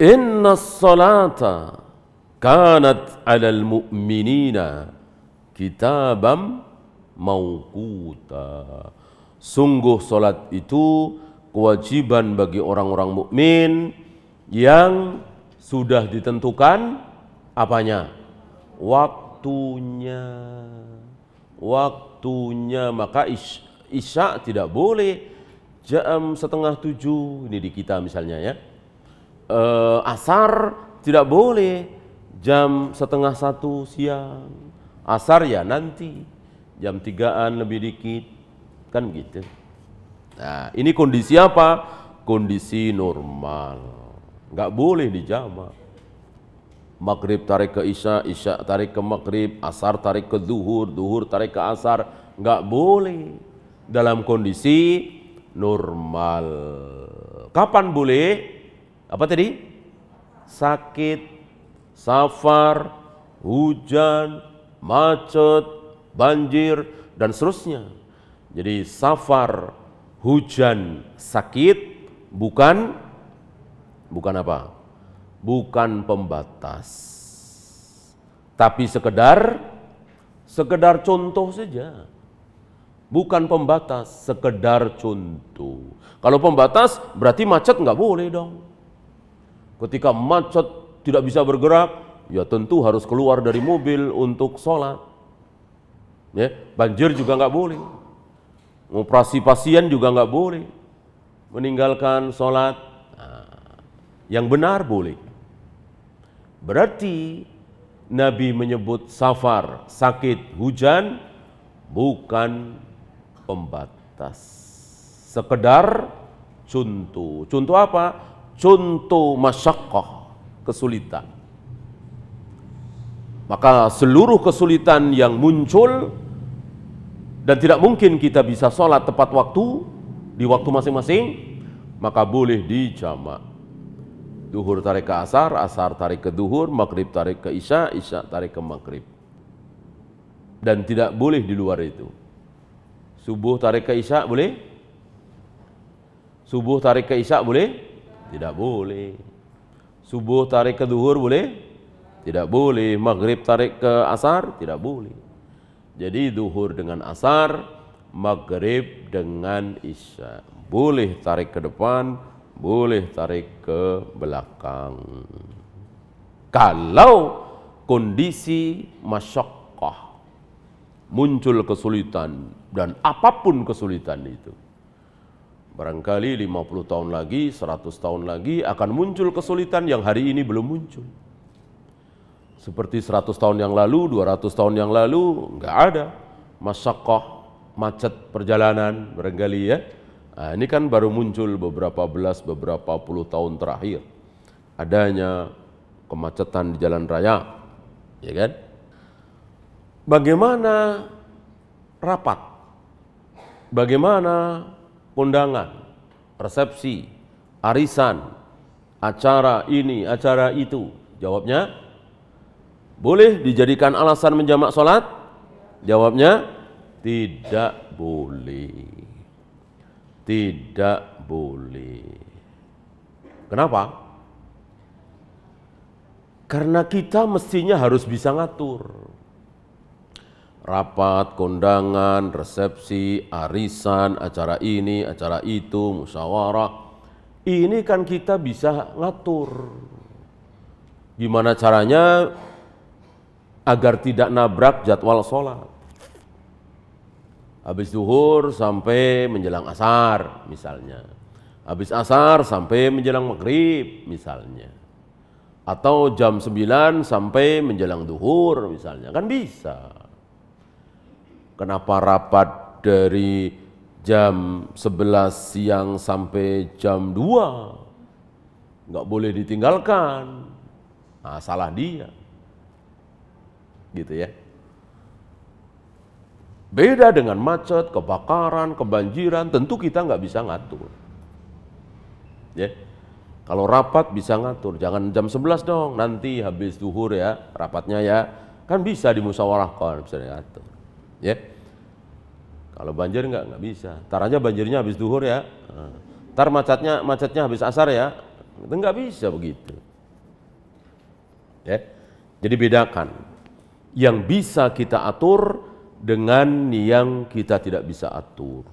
Inna salata kanat alal mu'minina kitabam mauquta. Sungguh salat itu kewajiban bagi orang-orang mukmin yang sudah ditentukan apanya? Waktunya. Waktunya maka isya tidak boleh jam setengah tujuh ini di kita misalnya ya. Uh, asar tidak boleh jam setengah satu siang. Asar ya nanti jam tigaan lebih dikit kan gitu. Nah ini kondisi apa? Kondisi normal. Nggak boleh dijamak. Maghrib tarik ke Isya, Isya tarik ke Maghrib, Asar tarik ke Duhur, Duhur tarik ke Asar. Nggak boleh. Dalam kondisi normal. Kapan boleh? Apa tadi? Sakit, safar, hujan, macet, banjir, dan seterusnya. Jadi safar, hujan, sakit bukan bukan apa? bukan pembatas. Tapi sekedar sekedar contoh saja. Bukan pembatas, sekedar contoh. Kalau pembatas berarti macet nggak boleh dong. Ketika macet tidak bisa bergerak, ya tentu harus keluar dari mobil untuk sholat. Ya, banjir juga nggak boleh. Operasi pasien juga nggak boleh. Meninggalkan sholat, nah, yang benar boleh. Berarti Nabi menyebut safar, sakit, hujan bukan pembatas. Sekedar contoh. Contoh apa? Contoh masyakkah, kesulitan. Maka seluruh kesulitan yang muncul dan tidak mungkin kita bisa sholat tepat waktu di waktu masing-masing, maka boleh dijamak. Duhur tarik ke asar, asar tarik ke duhur, maghrib tarik ke isya, isya tarik ke maghrib. Dan tidak boleh di luar itu. Subuh tarik ke isya boleh? Subuh tarik ke isya boleh? Tidak boleh. Subuh tarik ke duhur boleh? Tidak boleh. Maghrib tarik ke asar? Tidak boleh. Jadi duhur dengan asar, maghrib dengan isya. Boleh tarik ke depan, boleh tarik ke belakang. Kalau kondisi masyakkah muncul kesulitan dan apa pun kesulitan itu. Barangkali 50 tahun lagi, 100 tahun lagi akan muncul kesulitan yang hari ini belum muncul. Seperti 100 tahun yang lalu, 200 tahun yang lalu, enggak ada masyakkah, macet perjalanan barangkali ya Nah, ini kan baru muncul beberapa belas, beberapa puluh tahun terakhir. Adanya kemacetan di jalan raya, ya kan? Bagaimana rapat? Bagaimana undangan, resepsi, arisan, acara ini, acara itu? Jawabnya, boleh dijadikan alasan menjamak sholat? Jawabnya, tidak boleh. Tidak boleh. Kenapa? Karena kita mestinya harus bisa ngatur. Rapat, kondangan, resepsi, arisan, acara ini, acara itu, musyawarah. Ini kan kita bisa ngatur. Gimana caranya agar tidak nabrak jadwal sholat habis zuhur sampai menjelang asar misalnya. Habis asar sampai menjelang maghrib misalnya. Atau jam 9 sampai menjelang duhur misalnya. Kan bisa. Kenapa rapat dari jam 11 siang sampai jam 2? Nggak boleh ditinggalkan. Nah, salah dia. Gitu ya. Beda dengan macet, kebakaran, kebanjiran, tentu kita nggak bisa ngatur. Ya. Kalau rapat bisa ngatur, jangan jam 11 dong, nanti habis duhur ya, rapatnya ya. Kan bisa dimusyawarahkan, bisa diatur. Ya. Kalau banjir nggak nggak bisa. Tar aja banjirnya habis duhur ya. Tar macetnya macetnya habis asar ya. Itu nggak bisa begitu. Ya. Jadi bedakan yang bisa kita atur dengan yang kita tidak bisa atur.